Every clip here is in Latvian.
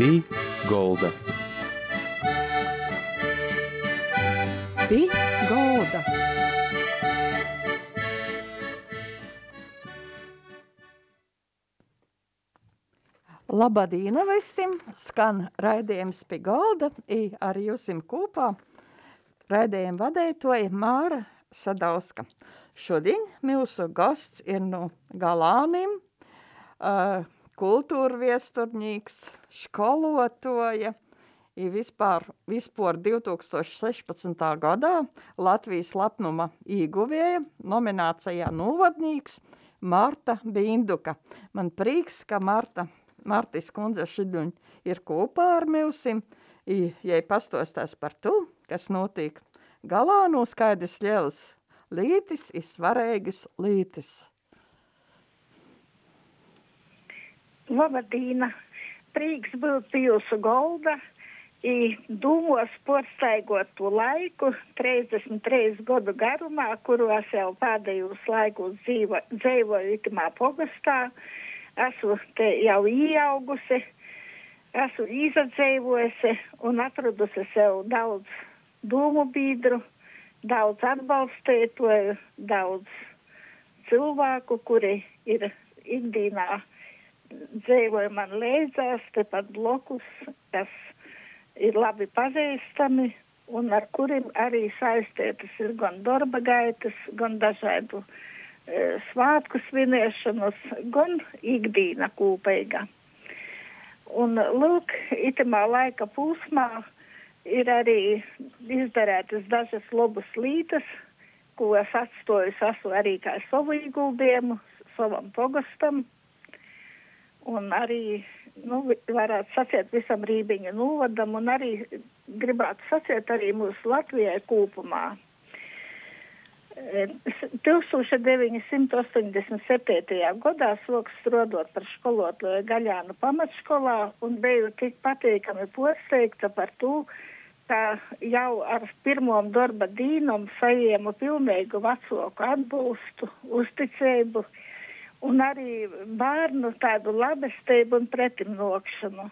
Pī Golda. Pī Golda. Labadīna visiem! Skan raidījums pie galda, i ar jūsim kopā. Raidījumu vadētoja Māra Sadauska. Šodien mūsu gosts ir no Galānim, uh, kultūra viesturnīgs, školotoja, i vispār, vispār 2016. gadā Latvijas lapnuma īguvēja nominācijā novadnīgs Marta Binduka. Man prieks, ka Marta Martis kundze šodien ir kopā ar mūsim, ja pastostās par to, kas notiek galā no skaidrs ļēls lītis, ir svarīgas lītis. Labadīna, prieks būt jūsu golda, i dūmos porstaigot to laiku, 33 gadu garumā, kuros jau pēdējos laikos dzīvo, dzīvoju itimā pogastā, esmu te jau ieaugusi, esmu izadzēvojusi un atradusi sev daudz domu biedru, daudz atbalstītoju, daudz cilvēku, kuri ir ikdienā dzīvoja man līdzās, tepat blokus, kas ir labi pazīstami un ar kuriem arī saistītas ir gan darba gaitas, gan dažādu e, svātku svinēšanas, gan ikdīna kūpeiga. Un lūk, itamā laika posmā ir arī izdarētas dažas labas lītas, ko es atstāju esmu arī kā savu ieguldījumu, savam pogastam. Un arī, nu, varētu sacīt visam Rībiņa novadam un arī gribētu sacīt arī mūsu Latvijai kopumā. 1987. gadā soks strodot par skolotāju Gaļānu pamatskolā un biju tik patīkami posteikta par to, ka jau ar pirmom darba dīnom sajiemu pilnīgu vecāku atbalstu, uzticību un arī bērnu tādu labestību un pretimnokšanu.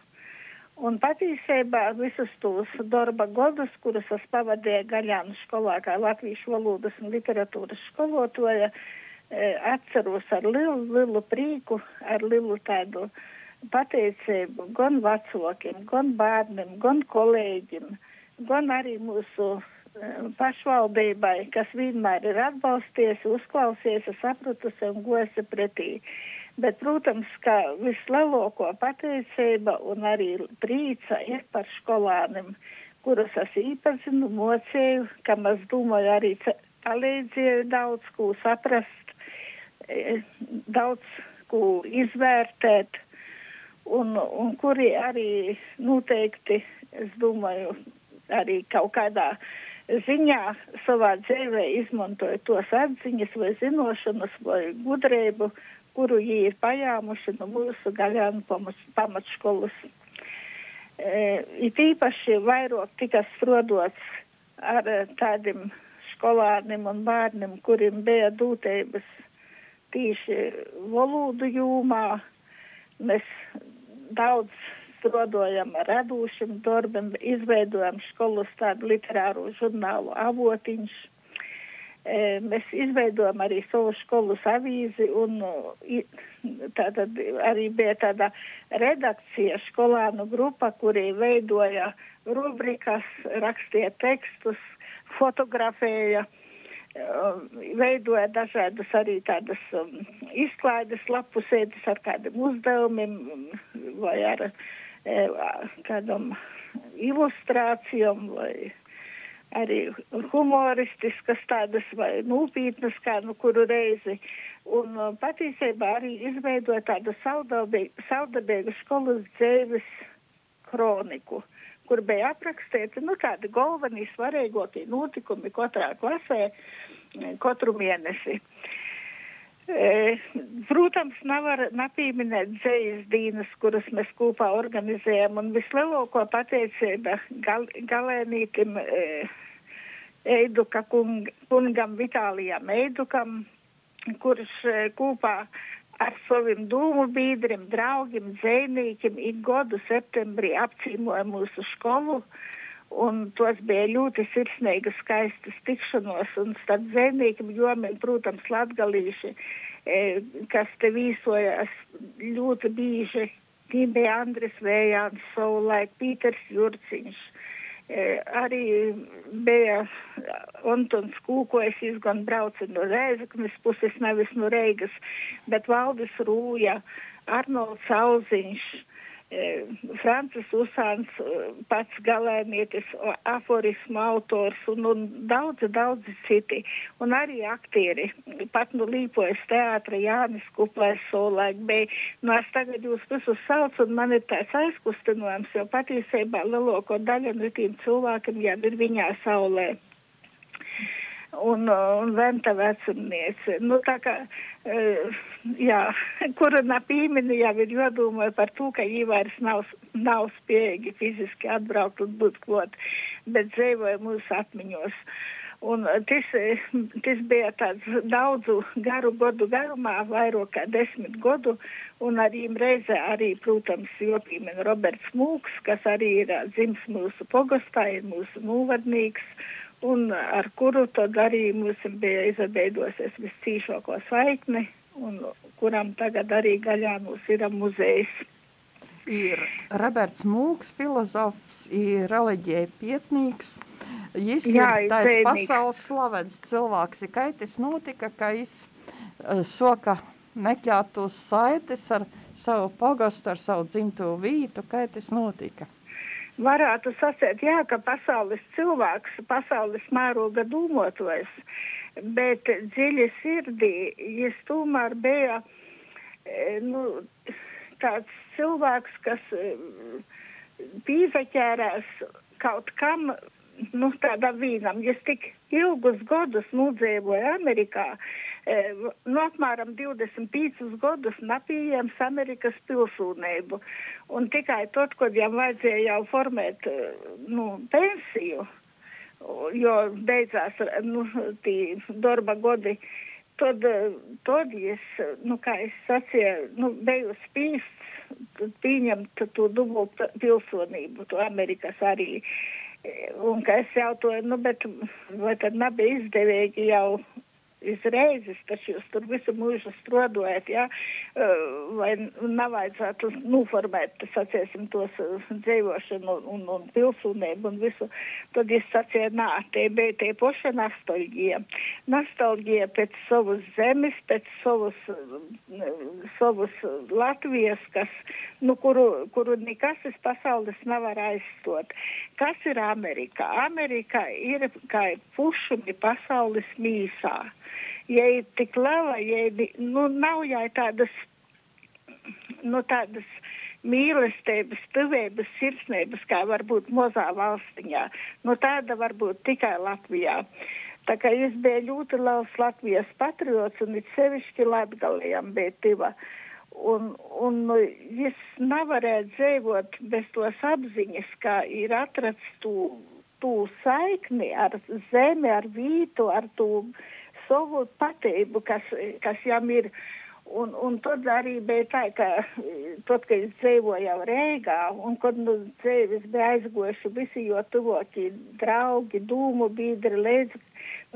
Un patiesībā visus tos darba godus, kurus es pavadīju Gaļānu skolā kā latviešu valodas un literatūras skolotoja, atceros ar lielu, lielu prīku, ar lielu tādu pateicību gan vecākiem, gan bērniem, gan kolēģiem, gan arī mūsu pašvaldībai, kas vienmēr ir atbalsties, uzklausies, sapratusi un gosi pretī. Bet, protams, ka vislielāko pateicība un arī prīca ir par skolānim, kurus es īpazinu, mocēju, kam es domāju arī palīdzēju daudz ko saprast, daudz ko izvērtēt, un, un kuri arī noteikti, es domāju, arī kaut kādā ziņā savā dzīvē izmantoja tos atziņas vai zinošanas vai gudrību, kuru viņi ir pajāmuši no mūsu gaļānu pamatskolas. E, it īpaši vairāk tika strodots ar tādiem skolārniem un bērniem, kuriem bija dūtības tīši valodu jūmā. Mēs daudz strādājam ar radošiem darbiem, izveidojam skolas tādu literāro žurnālu avotiņš. E, mēs izveidojam arī savu skolas avīzi un tātad arī bija tāda redakcija skolānu grupa, kuri veidoja rubrikas, rakstīja tekstus, fotografēja, veidoja dažādas arī tādas um, izklaides lapusēdes ar kādiem uzdevumiem vai ar e, kādam ilustrācijām vai arī humoristiskas tādas vai nopietnas, kā nu kuru reizi. Un uh, patiesībā arī izveidoja tādu saudabīgu skolas dzēves kroniku, kur bija aprakstīti, nu, tādi galvenie svarīgokie notikumi katrā klasē katru mēnesi. E, protams, nevar nepieminēt dzējas dīnas, kuras mēs kopā organizējam, un vislielāko pateicība gal, galēnītim e, Eiduka kung, kungam Vitālijam Eidukam, kurš e, kopā ar saviem dūmu biedriem, draugiem, dzēnīkiem ik gadu septembrī apcīmoja mūsu skolu. Un tos bija ļoti sirsnīgas, skaistas tikšanos, un starp dzēnīkiem jomiem, protams, latgalīši, e, kas te vīsojas ļoti bīži, tie bija Andris Vējāns, savulaik Pīters Jurciņš, e, arī bija Antons Kūkojas, viņš gan brauca no Rēzaknes puses, nevis no Reigas, bet Valdis Rūja, Arnolds Auziņš, Francis Usāns, e, pats galēnietis, aforismu autors un, un daudzi, daudzi citi. Un arī aktieri, pat nu līpojas teātra Jānis Kuplēs solēk, bet nu es tagad jūs visus sauc un man ir tāds aizkustinojums, jo patiesībā lielāko daļu no tiem cilvēkiem jau ir viņā saulē un, un venta vecumniece. Nu, tā kā, uh, jā, kura na pīmeni jau ir jodomāja par to, ka viņi vairs nav, nav spējīgi fiziski atbraukt un būt klot, bet dzīvoja mūsu atmiņos. Un tas, tas bija tāds daudzu garu godu garumā, vairāk kā desmit godu, un arī reizē arī, protams, jopīmen Roberts Mūks, kas arī ir dzims mūsu pogastā, ir mūsu mūvadnīgs, un ar kuru tad arī mums bija izveidosies viscīšāko saikni, un kuram tagad arī Gaļānos ir muzejs. Ir Roberts Mūks, filozofs, ir reliģija pietnīgs. Jis Jā, ir tāds pēdnīgs. pasaules slavens cilvēks. Ir kaitis notika, ka jis uh, soka nekļātos saites ar savu pogastu, ar savu dzimto vītu, kaitis notika varētu sacēt, jā, ka pasaules cilvēks, pasaules mēroga dūmotojs, bet dziļi sirdī viņš tomēr bija e, nu, tāds cilvēks, kas e, pīzaķērās kaut kam, nu, tādam vīnam. Viņš tik ilgus gadus nudzīvoja Amerikā, nu, apmēram 25 gadus napījams Amerikas pilsūnību. Un tikai tad, kad viņam vajadzēja jau formēt nu, pensiju, jo beidzās nu, tī darba godi, tad, tad es, nu, kā es sacīju, nu, biju spīsts pieņemt to dubultu pilsonību, to Amerikas arī. Un ka es jautāju, nu, bet vai tad nebija izdevīgi jau izreizes, taču jūs tur visu mūžu strodojat, ja, vai nevajadzētu noformēt, saciesim, tos dzīvošanu un, un pilsūnību un visu, tad es sacīju, nā, te bija tie poša nostalģija. Nostalģija pēc savas zemes, pēc savas, savas Latvijas, kas, nu, kuru, kuru nekas iz pasaules nevar aizstot. Kas ir Amerika? Amerika ir kā pušumi pasaules mīsā ja ir tik liela, ja ir, nu, nav jau tādas, nu, tādas mīlestības, tuvības, sirsnības, kā varbūt mazā valstiņā. Nu, tāda varbūt tikai Latvijā. Tā kā es biju ļoti liels Latvijas patriots un it sevišķi Latgalējam bija tiva. Un, un nu, es nevarēju dzīvot bez tos apziņas, kā ir atrasts tū, tū saikni ar zemi, ar vītu, ar tū savu patību, kas, kas jām ir. Un, un tad arī bija tā, ka tad, kad es dzīvoju jau Rīgā, un kad nu dzīves bija aizgojuši visi jo tuvākie draugi, dūmu biedri, līdz,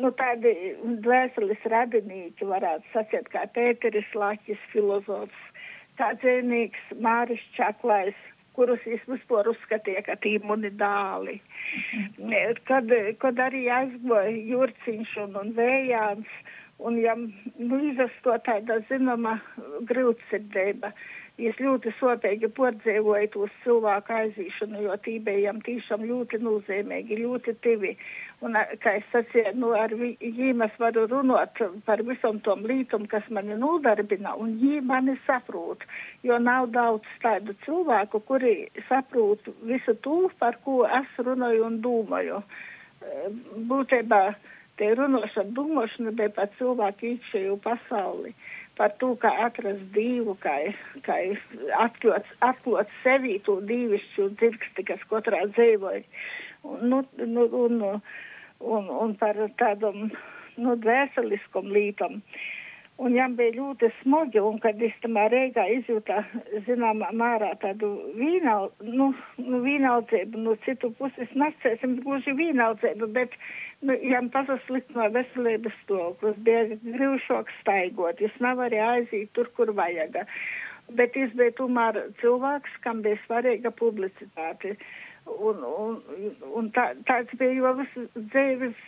nu tādi dvēseles radinīki varētu sacīt, kā Pēteris Laķis, filozofs, kā dzēnīgs Māris Čaklais, kurus vispār uzskatīju, ka tie mani dāli. Mhm. Kad, kad arī aizgoja Jurciņš un, un Vējāns, un ja nu, izasto tāda zināma grūtsirdība, es ļoti sopīgi pordzēvoju tos cilvēku aizīšanu, jo tībējam tīšām ļoti nozīmīgi, ļoti tivi. Un, kā es sacīju, nu, ar viņiem es varu runāt par visam tom lītum, kas mani nodarbina, un viņi mani saprot, jo nav daudz tādu cilvēku, kuri saprot visu to, par ko es runāju un domāju. Būtībā te runošana, domāšana bija par cilvēku iekšējo pasauli, par to, kā atrast dievu, kā, kā atklāt, atklāt sevī to dīvišķu dzirksti, kas katrā dzīvoja. Nu, nu, un, un, un par tādam nu, dvēseliskom lītam. Un jām bija ļoti smagi, un kad es tamā Reigā izjūtā, zinām, mārā tādu vīnal, nu, nu vīnaldzību, no nu, citu puses nacēsim gluži vīnaldzību, bet, nu, jām pasaslikt no veselības stāvoklis, bija grūšāk staigot, es nevaru arī aiziet tur, kur vajaga. Bet es biju tomēr cilvēks, kam bija svarīga publicitāte. Un, un, un tā, tāds bija viss dzīves,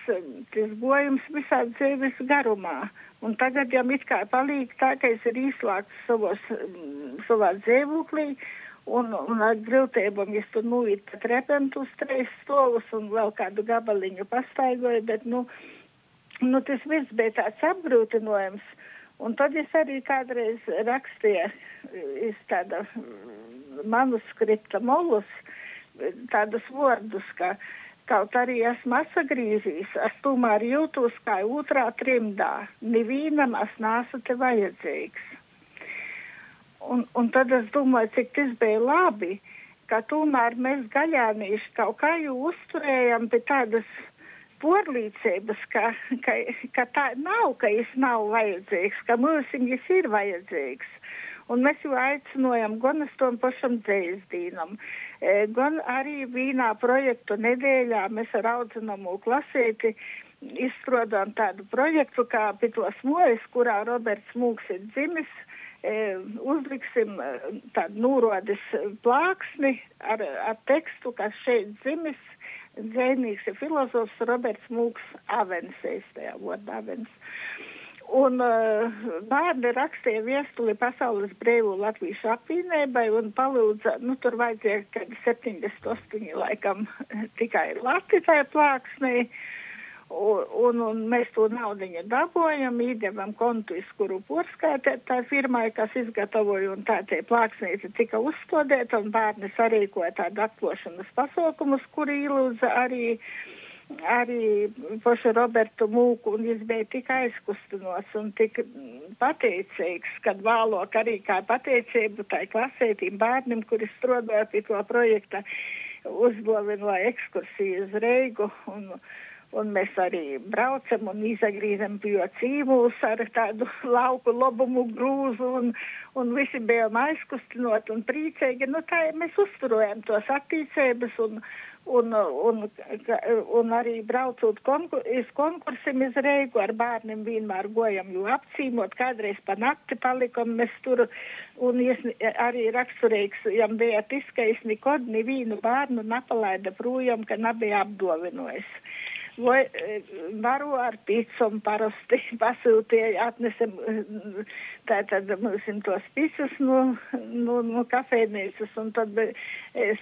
tas bojums visā dzīves garumā. Un tagad jau it kā palīk tā, ka es ir izslēgts savos, savā dzīvoklī. Un, un ar grūtībām es tur nūīt pa trepēm tos trīs stovus un vēl kādu gabaliņu pastaigoju, bet, nu, nu tas viss bija tāds apgrūtinojums. Un tad es arī kādreiz rakstīju iz tāda manuskripta molus, tādus vārdus, ka kaut arī esmu atsagrīzījis, es tomēr jūtos kā otrā trimdā. Nevienam es nesu te vajadzīgs. Un, un tad es domāju, cik tas bija labi, ka tomēr mēs gaļānīši kaut kā jau uzturējam pie tādas porlīdzības, ka, ka, ka tā nav, ka viņš nav vajadzīgs, ka mums viņš ir vajadzīgs. Un mēs jau aicinājām gan uz tom pašam dzēsdīnam, e, gan arī vīnā projektu nedēļā mēs ar audzinamu klasēti izstrādājam tādu projektu kā Pitos Mojas, kurā Roberts Mūks ir dzimis. E, uzliksim e, tādu nūrodas plāksni ar, ar tekstu, kas šeit dzimis dzēnīgs ir filozofs Roberts Mūks Avens, tajā vārdā Avens. Un uh, bērni rakstīja viestuli Pasaules brīvu Latvijas apvienībai un palūdza, nu tur vajadzēja, kad 78 laikam tikai Latvijai plāksnī. Un, un, un mēs to naudu dabojam, īdevam kontu, iz kuru porskaitēt tā firmai, kas izgatavoja, un tā tie plāksnīca tika uzstādēta, un bērni sarīkoja tādu atplošanas pasaukumus, kuri ilūdza arī, arī pošu Robertu Mūku, un viņš bija tik aizkustinos un tik pateicīgs, kad vēlāk arī kā pateicību tai klasētīm bērniem, kuri strādāja pie to projekta, uzbūvināja ekskursiju uz Reigu. Un, Un mēs arī braucam un izagrīzam pie cīmūs ar tādu lauku lobumu grūzu un, un visi bijām aizkustinot un priecīgi. Nu tā mēs uzturojam tos attīcības un, un, un, un arī braucot konkur iz konkursiem iz Reigu ar bērniem vienmēr gojam, jo apcīmot kādreiz pa nakti palikam mēs tur un es, arī raksturīgs, jam bija tas, ka es nekod nevienu bērnu napalaida projām, ka nebija apdovinojis vai e, varu ar picom parasti pasūtīja, atnesam tātad mums tos picus no, no, no kafēnīcas un tad e,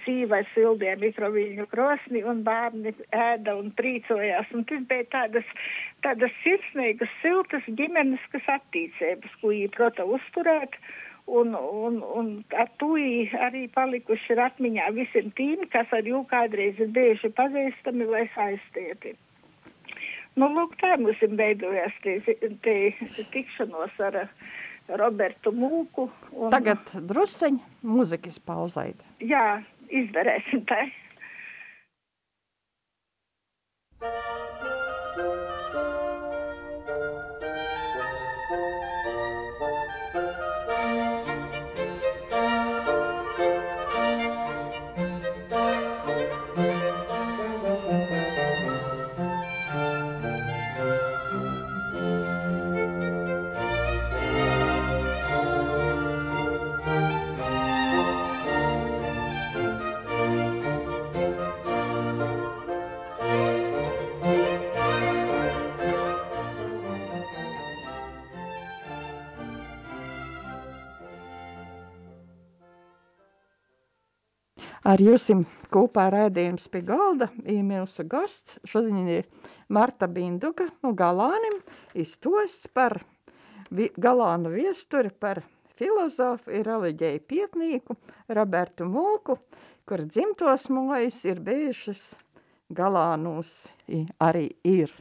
sīvai sildīja mikroviļņu krosni un bērni ēda un prīcojās. Un tas bija tādas, tādas sirsnīgas, siltas ģimeniskas attīcības, ko viņi prota uzturēt. Un, un, un ar to arī palikuši ir atmiņā visiem tiem, kas ar jū kādreiz ir bijuši pazīstami vai saistīti. Nu, lūk, tā mums ir beidojās tie tikšanos ar Robertu Mūku. Un... Tagad drusceņ muzikas pauzaid. Jā, izdarēsim tā. Ar jums kopā raidījums pie galda ir mūsu gosts. Šodien ir Marta Binduka no Galānim, iztosts par vi, Galānu viesturi, par filozofu ir reliģēju pietnīku Robertu Mulku, kur dzimtos mojas ir bijušas Galānus arī ir.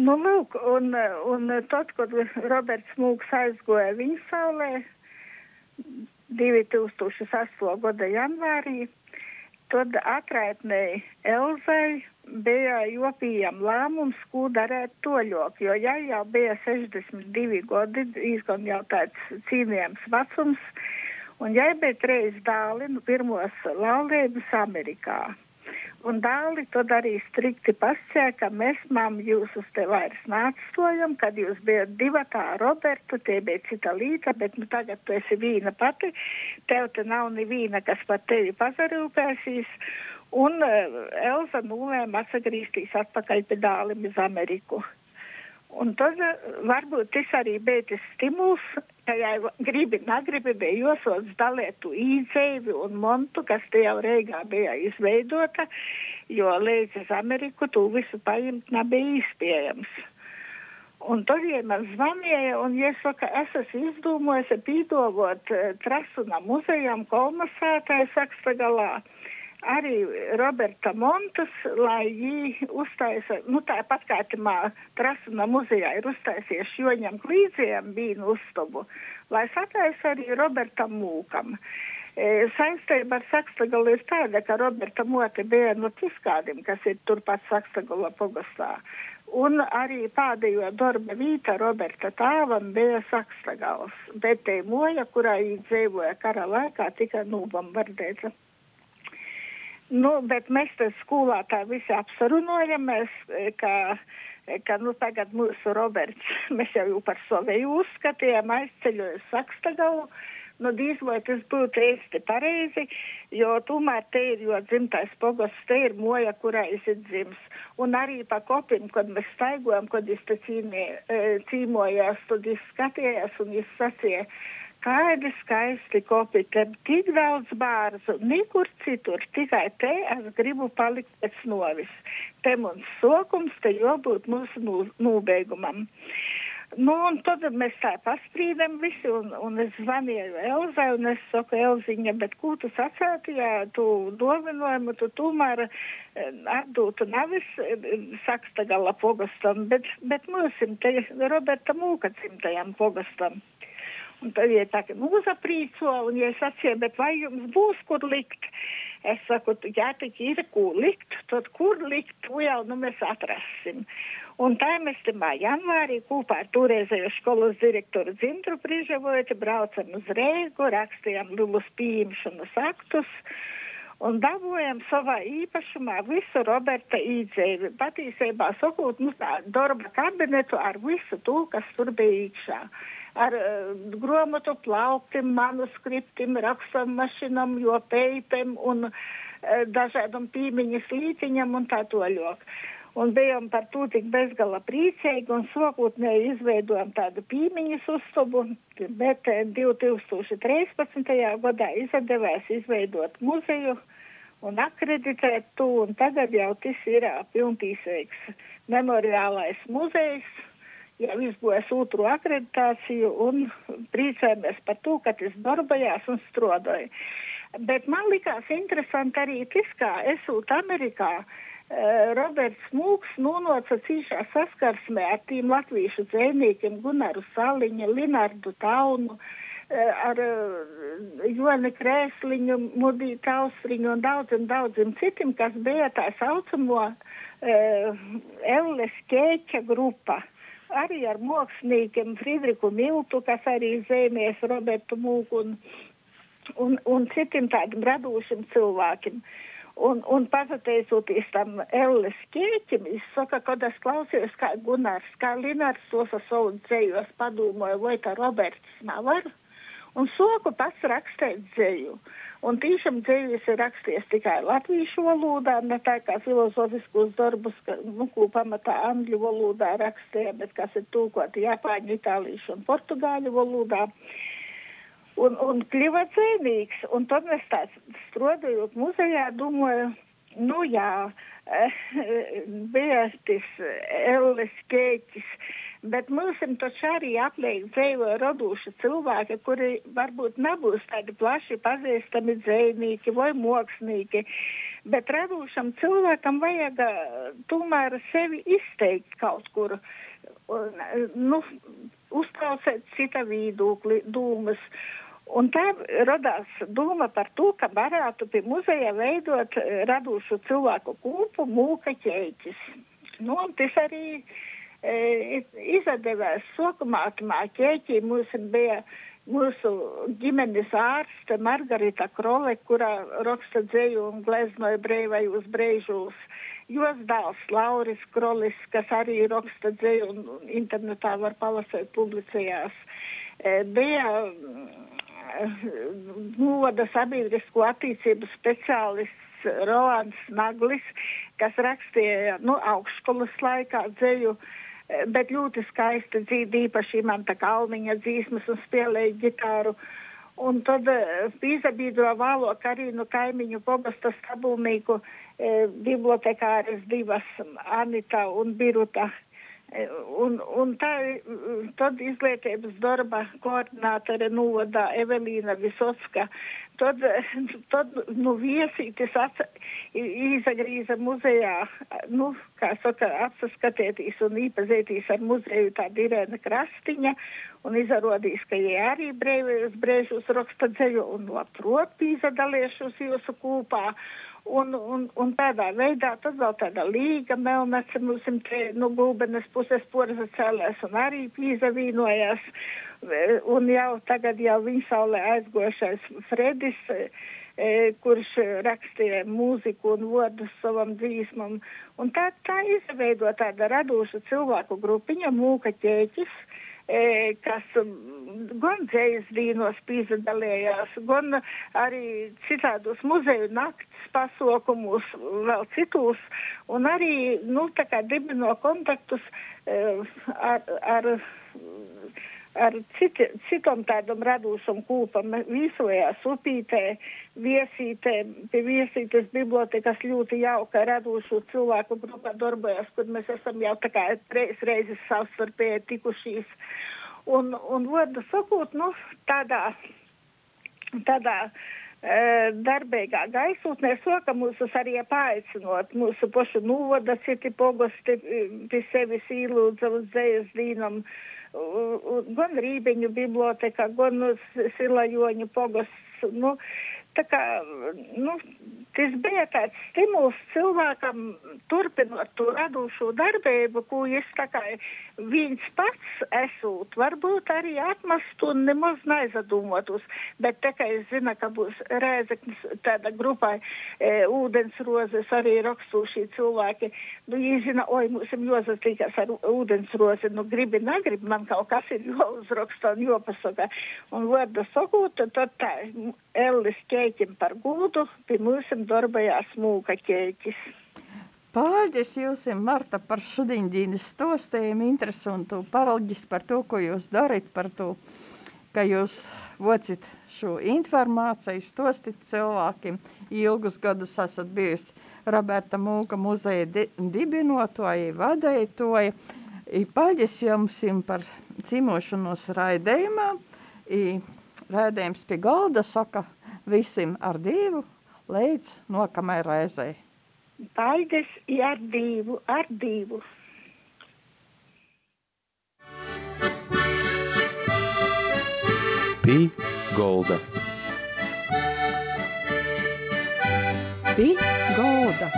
Nu, lūk, un, un tad, kad Roberts Mūks aizgoja viņa saulē, 2008. gada janvārī. tad atraitnēji Elzai bija jopījam lēmums, ko darēt toļok, jo ja jau bija 62 gadi, izgan jau tāds cīnījams vecums, un ja bija trīs dāli, nu pirmos laulības Amerikā. Un dāli tad arī strikti pasakīja, ka mēs mam jūs uz te vairs nācstojam, kad jūs bijat divatā Robertu, tie bija cita līta, bet nu tagad tu esi vīna pati, tev te nav nevīna, kas par tevi pazarūpēsīs. Un uh, Elza nulēm atsagrīstīs atpakaļ pie dālim uz Ameriku. Un tad varbūt tas arī bija tas stimuls, ka, ja gribi, negribi, bija josots dalētu īdzēvi un montu, kas te jau reigā bija izveidota, jo līdz uz Ameriku tu visu paimt nebija izpējams. Un tad, ja man zvanīja, un ja saka, es esmu izdomājis pīdovot Trasuna muzejam kolmasētāju Sakstagalā arī Roberta Montas, lai viņi uztaisa, nu tāpat kā tamā Trasuna muzejā ir uztaisies šoņam klīdziem bīnu uzstubu, lai sataisa arī Robertam Mūkam. E, saistība ar Sakstagalu ir tāda, ka Roberta Mote bija no Tiskādim, kas ir turpat Sakstagala pogastā. Un arī pēdējo darba vīta Roberta tāvam bija Sakstagals, bet te moja, kurā viņi dzīvoja kara laikā, tika nūbombardēta. Nu, bet mēs te skolā tā visi apsarunojamies, ka, ka nu, tagad mūsu Roberts, mēs jau, jau par savēju uzskatījām, aizceļojas Sakstagalu. Nu, dīz vai tas būtu īsti pareizi, jo tomēr te ir, jo dzimtais pogosts, te ir moja, kurā es ir dzims. Un arī pa kopim, kad mēs staigojam, kad es te cīnī, cīmojās, tad es skatījās un es sacīju, Kādi skaisti kopi, te tik daudz bārzu, nekur citur, tikai te es gribu palikt pēc novis. Te mums sokums, te jābūt mūsu nūbeigumam. Nu, un tad mēs tā pastrīdam visi, un, un es zvanīju Elzai, un es saku, Elziņa, bet ko tu sacēti, ja tu dovinojumu, tu tomēr atdūtu navis saksta gala pogastam, bet, bet mūsim te Roberta Mūka cimtajam pogastam. Un tad viņa tā, nu, uzaprīco, un viņa sacīja, bet vai jums būs kur likt? Es saku, jā, tik ir kur likt, tad kur likt, to jau nu mēs atrasim. Un tā mēs tamā janvārī kopā ar toreizējo skolas direktoru Dzintru Prižavoti braucam uz Reigu, rakstījām Lulus pieņemšanas aktus un dabūjam savā īpašumā visu Roberta īdzēvi. Patīsībā sakot, nu tā darba kabinetu ar visu to, kas tur bija iekšā ar uh, grāmatu plauktiem, manuskriptiem, rakstam mašinam, jopējiem un uh, dažādam pīmiņas līciņam un tā toļok. Un bijām par to tik bezgala priecīgi un sākotnēji izveidojām tādu pīmiņas uzstubu, bet 2013. gadā izdevās izveidot muzeju un akreditēt to, un tagad jau tas ir pilntīsīgs memoriālais muzejs, jau izgojis otru akreditāciju un priecājamies par to, ka tas darbojās un strodoja. Bet man likās interesanti arī tas, kā esot Amerikā, uh, Roberts Mūks nonāca cīšā saskarsmē ar tīm latviešu dzēniekiem Gunaru Saliņu, Linardu Taunu, uh, ar uh, Joni Krēsliņu, Mudītu Austriņu un daudziem, daudziem citiem, kas bija tā saucamo Elles Kēķa grupa. Uh, arī ar māksliniekiem Friedriku Miltu, kas arī zīmēs Robertu Mūku un, un, un citiem tādiem radošiem cilvēkiem. Un, un pateicoties tam Elles ķēķim, es saku, kad es klausījos, kā Gunārs, kā Linārs tos savu dzējos padomāju, vai tā Roberts nevar. Un soku pats rakstēt dzēju. Un tiešām dzīves ir rakstījies tikai latviešu valodā, ne tā kā filozofiskos darbus, ka, nu, ko pamatā angļu valodā rakstīja, bet kas ir tūkoti japāņu, itāliešu un portugāļu valodā. Un, un kļuva dzēnīgs, un tad mēs tāds strādājot muzejā, domāju, nu jā, bija tas Elles Kēķis Bet mums taču arī apliek dzīvo radoši cilvēki, kuri varbūt nebūs tādi plaši pazīstami dzējnieki vai mākslinieki. Bet radošam cilvēkam vajag tomēr sevi izteikt kaut kur, nu, uzklausīt cita viedokli, dūmas. Un tā radās doma par to, ka varētu pie muzeja veidot radošu cilvēku kūpu mūka ķēķis. Nu, un tas arī e, izdevās sokumā, tā ķēķī mums bija mūsu ģimenes ārste Margarita Krole, kurā raksta dzēju un gleznoja brīvajos brīžos. Jos dēls Lauris Krolis, kas arī raksta dzēju un internetā var palasēt publicijās. E, bija goda sabiedrisko attīstību speciālists Rolands Naglis, kas rakstīja nu, augšskolas laikā dzēju, bet ļoti skaisti dzīvi, īpaši man tā kalniņa dzīsmas un spēlēja ģitāru. Un tad pīzabīdro vālo Karīnu kaimiņu pogasta stabulnīku e, bibliotekāres divas Anita un Biruta Un, un tā, tad izglītības darba koordinātore novada Evelīna Visotska. Tad, tad nu, viesītis izagrīza muzejā, nu, kā saka, atsaskatētīs un īpazītīs ar muzeju tā Irēna Krastiņa un izrādīs, ka jie arī brīvajos brēžos raksta dzēju un labprot pīzadaliešus jūsu kūpā. Un, un, un tādā veidā tad vēl tāda līga melnece mums te, nu, gulbenes puses porza cēlēs un arī pīzavīnojās. Un jau tagad jau viņa saulē aizgošais Fredis, e, kurš rakstīja mūziku un vārdus savam dzīsmam. Un tā, tā izveido tāda radoša cilvēku grupiņa, mūka ķēķis e, kas gan dzējas dīnos piedalījās, gan arī citādos muzeju nakts pasaukumus, vēl citos, un arī, nu, tā kā dibino kontaktus e, ar, ar ar citi, citam tādam radošam kūpam visojās upītē, viesītē, pie viesītes bibliotekas ļoti jauka radošu cilvēku grupā darbojas, kur mēs esam jau tā kā reiz reizes savstarpēji tikušies. Un, un vārdu sakot, nu, tādā, tādā e, darbīgā gaisotnē soka mūsus arī paaicinot mūsu pašu novada citi pogosti pie sevis īlūdza uz dzējas dīnam. Uh, gan Rībeņu biblioteka, gan Silajoņu pogosts. Nu, Tā kā, nu, tas bija tāds stimuls cilvēkam turpinot to radošo darbību, ko es tā kā viens pats esot, varbūt arī atmast un nemaz neizdomātos, bet tā kā es zinu, ka būs rēzeknis tāda grupai e, ūdens rozes arī rakstūšī cilvēki, nu, viņi zina, oi, mums ir jozatīkās ar ūdens rozi, nu, gribi, negribi, man kaut kas ir jāuzraksta un jāpasaka. Un vārdu sakot, tad tā, Ellis ķēķim par gūdu, pie mums darbajā smūka ķēķis. Paldies jums, Marta, par šodienas stostējumu, interesantu paralģis par to, ko jūs darat, par to, ka jūs vocit šo informāciju, stostit cilvēkiem. Ilgus gadus esat bijusi Roberta Mūka muzeja di dibinotoja, vadētoja. Paldies jums par cīmošanos raidējumā. I, Rēdējums pie galda saka visiem ar divu līdz nokamai reizei. Paldies, ar divu, ar divu. Pī golda. Pī golda.